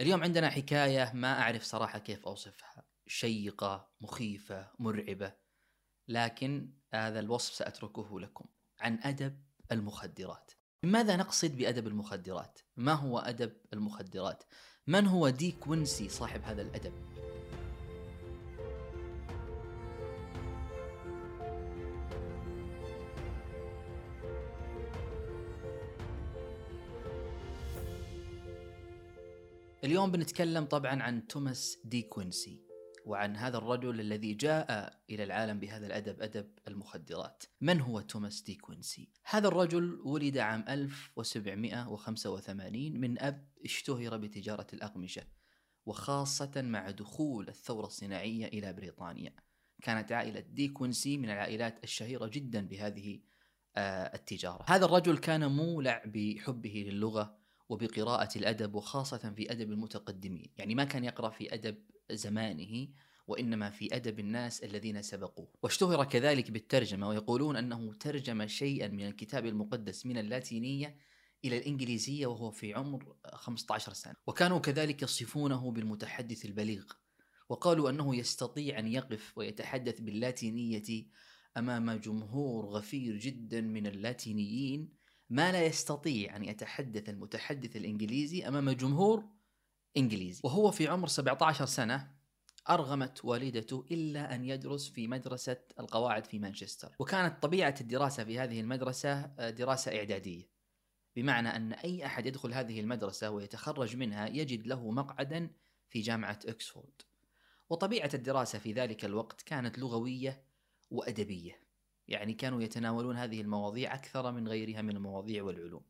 اليوم عندنا حكاية ما أعرف صراحة كيف أوصفها شيقة مخيفة مرعبة لكن هذا الوصف سأتركه لكم عن أدب المخدرات ماذا نقصد بأدب المخدرات؟ ما هو أدب المخدرات؟ من هو ديك وينسي صاحب هذا الأدب؟ اليوم بنتكلم طبعا عن توماس دي كوينسي وعن هذا الرجل الذي جاء إلى العالم بهذا الأدب أدب المخدرات. من هو توماس دي كوينسي؟ هذا الرجل ولد عام 1785 من أب اشتهر بتجارة الأقمشة وخاصة مع دخول الثورة الصناعية إلى بريطانيا. كانت عائلة دي كوينسي من العائلات الشهيرة جدا بهذه آه، التجارة. هذا الرجل كان مولع بحبه للغة وبقراءة الأدب وخاصة في أدب المتقدمين. يعني ما كان يقرأ في أدب زمانه وإنما في أدب الناس الذين سبقوه. واشتهر كذلك بالترجمة ويقولون أنه ترجم شيئا من الكتاب المقدس من اللاتينية إلى الإنجليزية وهو في عمر 15 سنة. وكانوا كذلك يصفونه بالمتحدث البليغ. وقالوا أنه يستطيع أن يقف ويتحدث باللاتينية أمام جمهور غفير جدا من اللاتينيين ما لا يستطيع أن يتحدث المتحدث الإنجليزي أمام جمهور إنجليزي. وهو في عمر 17 سنة أرغمت والدته إلا أن يدرس في مدرسة القواعد في مانشستر. وكانت طبيعة الدراسة في هذه المدرسة آه، دراسة إعدادية. بمعنى أن أي أحد يدخل هذه المدرسة ويتخرج منها يجد له مقعدا في جامعة أكسفورد. وطبيعة الدراسة في ذلك الوقت كانت لغوية وأدبية. يعني كانوا يتناولون هذه المواضيع أكثر من غيرها من المواضيع والعلوم.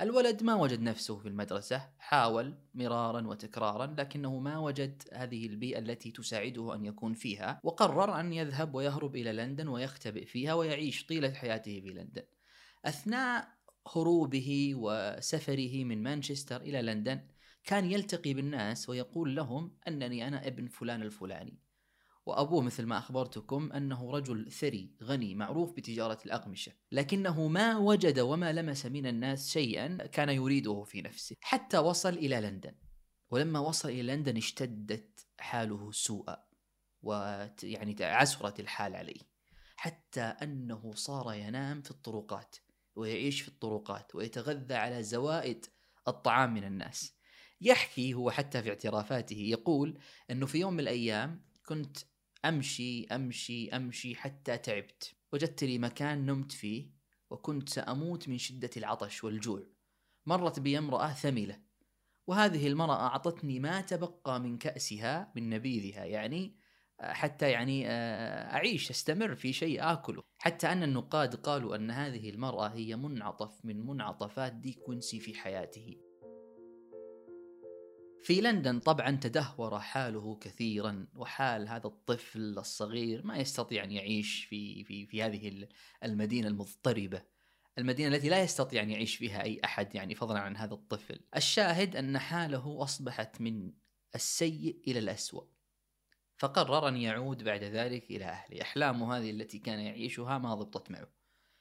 الولد ما وجد نفسه في المدرسة حاول مرارا وتكرارا لكنه ما وجد هذه البيئة التي تساعده أن يكون فيها وقرر أن يذهب ويهرب إلى لندن ويختبئ فيها ويعيش طيلة حياته في لندن. أثناء هروبه وسفره من مانشستر إلى لندن كان يلتقي بالناس ويقول لهم أنني أنا ابن فلان الفلاني. وأبوه مثل ما أخبرتكم أنه رجل ثري غني معروف بتجارة الأقمشة. لكنه ما وجد وما لمس من الناس شيئا كان يريده في نفسه حتى وصل إلى لندن. ولما وصل إلى لندن اشتدت حاله سوءا ويعني عسرت الحال عليه. حتى أنه صار ينام في الطرقات ويعيش في الطرقات ويتغذى على زوائد الطعام من الناس. يحكي هو حتى في اعترافاته يقول أنه في يوم من الأيام كنت أمشي أمشي أمشي حتى تعبت. وجدت لي مكان نمت فيه وكنت سأموت من شدة العطش والجوع. مرت بي امرأة ثملة وهذه المرأة أعطتني ما تبقى من كأسها من نبيذها يعني آه، حتى يعني آه، أعيش أستمر في شيء آكله. حتى أن النقاد قالوا أن هذه المرأة هي منعطف من منعطفات دي كوينسي في حياته. في لندن طبعا تدهور حاله كثيرا وحال هذا الطفل الصغير ما يستطيع أن يعيش في في في هذه المدينة المضطربة. المدينة التي لا يستطيع أن يعيش فيها أي أحد يعني فضلا عن هذا الطفل. الشاهد أن حاله أصبحت من السيء إلى الاسوء فقرر أن يعود بعد ذلك إلى أهله. أحلامه هذه التي كان يعيشها ما ضبطت معه.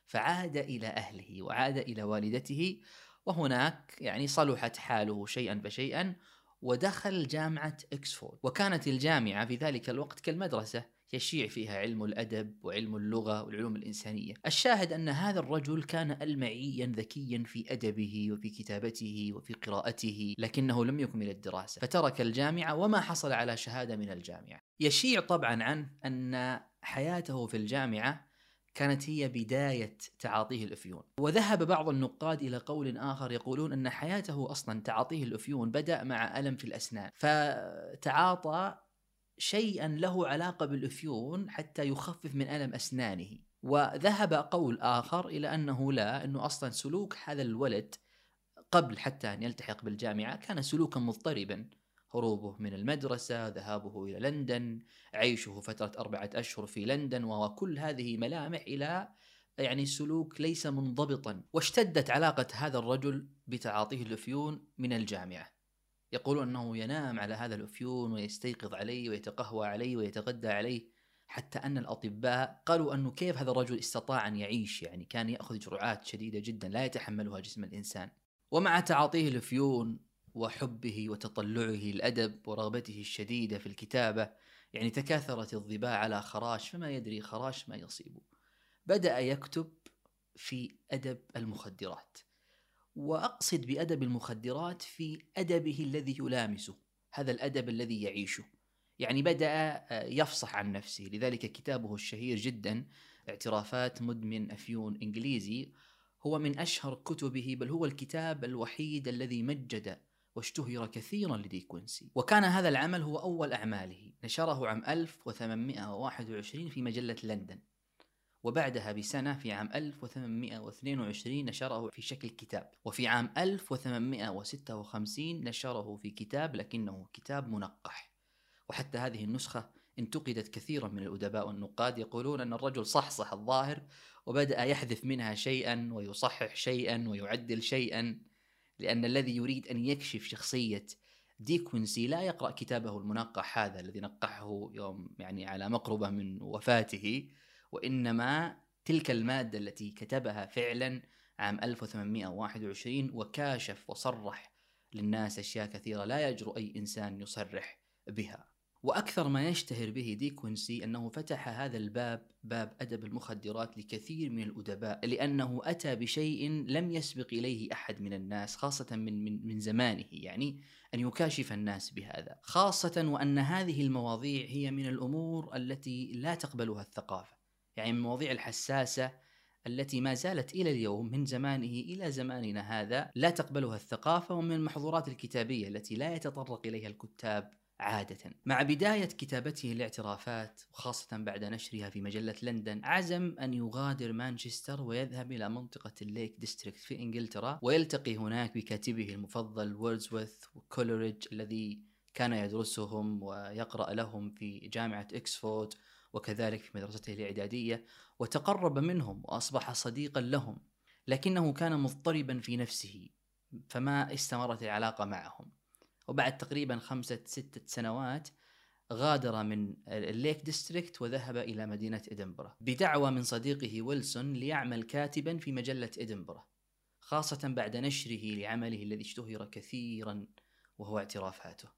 فعاد إلى أهله وعاد إلى والدته وهناك يعني صلحت حاله شيئا فشيئا ودخل جامعة إكسفورد. وكانت الجامعة في ذلك الوقت كالمدرسة يشيع فيها علم الأدب وعلم اللغة والعلوم الإنسانية. الشاهد أن هذا الرجل كان ألمعيا ذكيا في أدبه وفي كتابته وفي قراءته لكنه لم يكمل الدراسة. فترك الجامعة وما حصل على شهادة من الجامعة. يشيع طبعا عن أن حياته في الجامعة كانت هي بداية تعاطيه الأفيون. وذهب بعض النقاد إلى قول آخر يقولون أن حياته أصلا تعاطيه الأفيون بدأ مع ألم في الأسنان. فتعاطى شيئا له علاقة بالأفيون حتى يخفف من ألم أسنانه. وذهب قول آخر إلى أنه لا أنه أصلا سلوك هذا الولد قبل حتى أن يلتحق بالجامعة كان سلوكا مضطربا. هروبه من المدرسة ذهابه إلى لندن عيشه فترة أربعة أشهر في لندن وكل هذه ملامح إلى يعني سلوك ليس منضبطا. واشتدت علاقة هذا الرجل بتعاطيه الأفيون من الجامعة. يقولون أنه ينام على هذا الأفيون ويستيقظ عليه ويتقهوى عليه ويتغدى عليه حتى أن الأطباء قالوا أنه كيف هذا الرجل استطاع أن يعيش؟ يعني كان يأخذ جرعات شديدة جدا لا يتحملها جسم الإنسان. ومع تعاطيه الأفيون وحبه وتطلعه الأدب ورغبته الشديدة في الكتابة يعني تكاثرت الظباء على خراش فما يدري خراش ما يصيبه. بدأ يكتب في أدب المخدرات. وأقصد بأدب المخدرات في أدبه الذي يلامسه هذا الأدب الذي يعيشه. يعني بدأ يفصح عن نفسه. لذلك كتابه الشهير جدا اعترافات مدمن أفيون إنجليزي هو من أشهر كتبه بل هو الكتاب الوحيد الذي مجد واشتهر كثيرا لدي كوينسي وكان هذا العمل هو أول أعماله. نشره عام 1821 في مجلة لندن. وبعدها بسنة في عام 1822 نشره في شكل كتاب. وفي عام 1856 نشره في كتاب لكنه كتاب منقح. وحتى هذه النسخة انتقدت كثيرا من الأدباء والنقاد يقولون أن الرجل صحصح الظاهر وبدأ يحذف منها شيئا ويصحح شيئا ويعدل شيئا. لأن الذي يريد أن يكشف شخصية ديكونسي لا يقرأ كتابه المنقح هذا الذي نقحه يوم يعني على مقربة من وفاته وإنما تلك المادة التي كتبها فعلا عام 1821 وكاشف وصرح للناس أشياء كثيرة لا يجرؤ أي إنسان يصرح بها. وأكثر ما يشتهر به ديكونسي أنه فتح هذا الباب باب أدب المخدرات لكثير من الأدباء لأنه أتى بشيء لم يسبق إليه أحد من الناس خاصة من, من, من زمانه يعني أن يكاشف الناس بهذا خاصة وأن هذه المواضيع هي من الأمور التي لا تقبلها الثقافة يعني المواضيع الحساسة التي ما زالت إلى اليوم من زمانه إلى زماننا هذا لا تقبلها الثقافة ومن المحظورات الكتابية التي لا يتطرق إليها الكتاب عادة. مع بداية كتابته الاعترافات وخاصة بعد نشرها في مجلة لندن عزم أن يغادر مانشستر ويذهب إلى منطقة الليك ديستريكت في إنجلترا ويلتقي هناك بكاتبه المفضل ووردزورث وكولوريدج الذي كان يدرسهم ويقرأ لهم في جامعة إكسفورد وكذلك في مدرسته الإعدادية وتقرب منهم وأصبح صديقا لهم لكنه كان مضطربا في نفسه فما استمرت العلاقة معهم. وبعد تقريبا خمسة ستة سنوات غادر من الليك ديستريكت وذهب إلى مدينة إدنبرا بدعوة من صديقه ويلسون ليعمل كاتبا في مجلة إدنبرا خاصة بعد نشره لعمله الذي اشتهر كثيرا وهو اعترافاته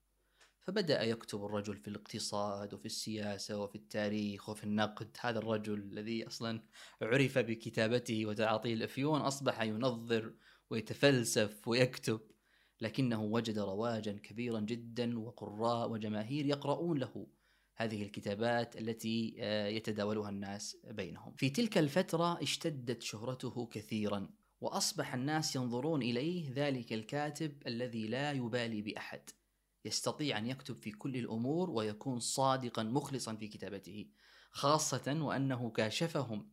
فبدأ يكتب الرجل في الاقتصاد وفي السياسة وفي التاريخ وفي النقد. هذا الرجل الذي أصلا عرف بكتابته وتعاطيه الأفيون أصبح ينظر ويتفلسف ويكتب. لكنه وجد رواجا كبيرا جدا وقراء وجماهير يقرؤون له هذه الكتابات التي آه، يتداولها الناس بينهم. في تلك الفترة اشتدت شهرته كثيرا وأصبح الناس ينظرون إليه ذلك الكاتب الذي لا يبالي بأحد. يستطيع أن يكتب في كل الأمور ويكون صادقا مخلصا في كتابته خاصة وأنه كاشفهم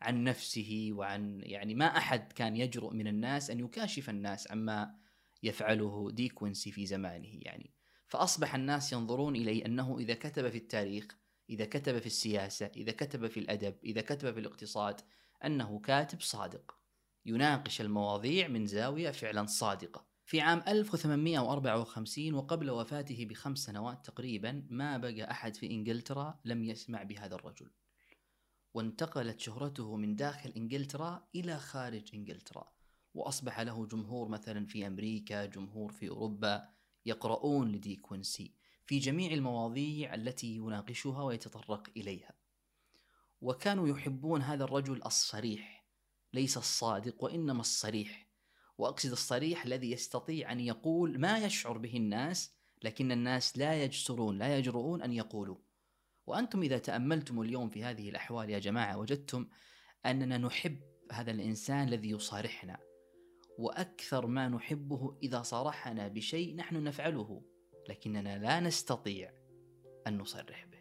عن نفسه وعن يعني ما أحد كان يجرؤ من الناس أن يكاشف الناس عما يفعله ديكونسي في زمانه يعني. فأصبح الناس ينظرون إليه أنه إذا كتب في التاريخ إذا كتب في السياسة إذا كتب في الأدب إذا كتب في الاقتصاد أنه كاتب صادق. يناقش المواضيع من زاوية فعلا صادقة. في عام 1854 وقبل وفاته بخمس سنوات تقريبا ما بقى أحد في إنجلترا لم يسمع بهذا الرجل. وانتقلت شهرته من داخل إنجلترا إلى خارج إنجلترا. وأصبح له جمهور مثلا في أمريكا جمهور في أوروبا يقرؤون لدي كوينسي في جميع المواضيع التي يناقشها ويتطرق إليها. وكانوا يحبون هذا الرجل الصريح ليس الصادق وإنما الصريح. وأقصد الصريح الذي يستطيع أن يقول ما يشعر به الناس لكن الناس لا يجسرون لا يجرؤون أن يقولوا. وأنتم إذا تأملتم اليوم في هذه الأحوال يا جماعة وجدتم أننا نحب هذا الإنسان الذي يصارحنا. وأكثر ما نحبه إذا صارحنا بشيء نحن نفعله لكننا لا نستطيع أن نصرح به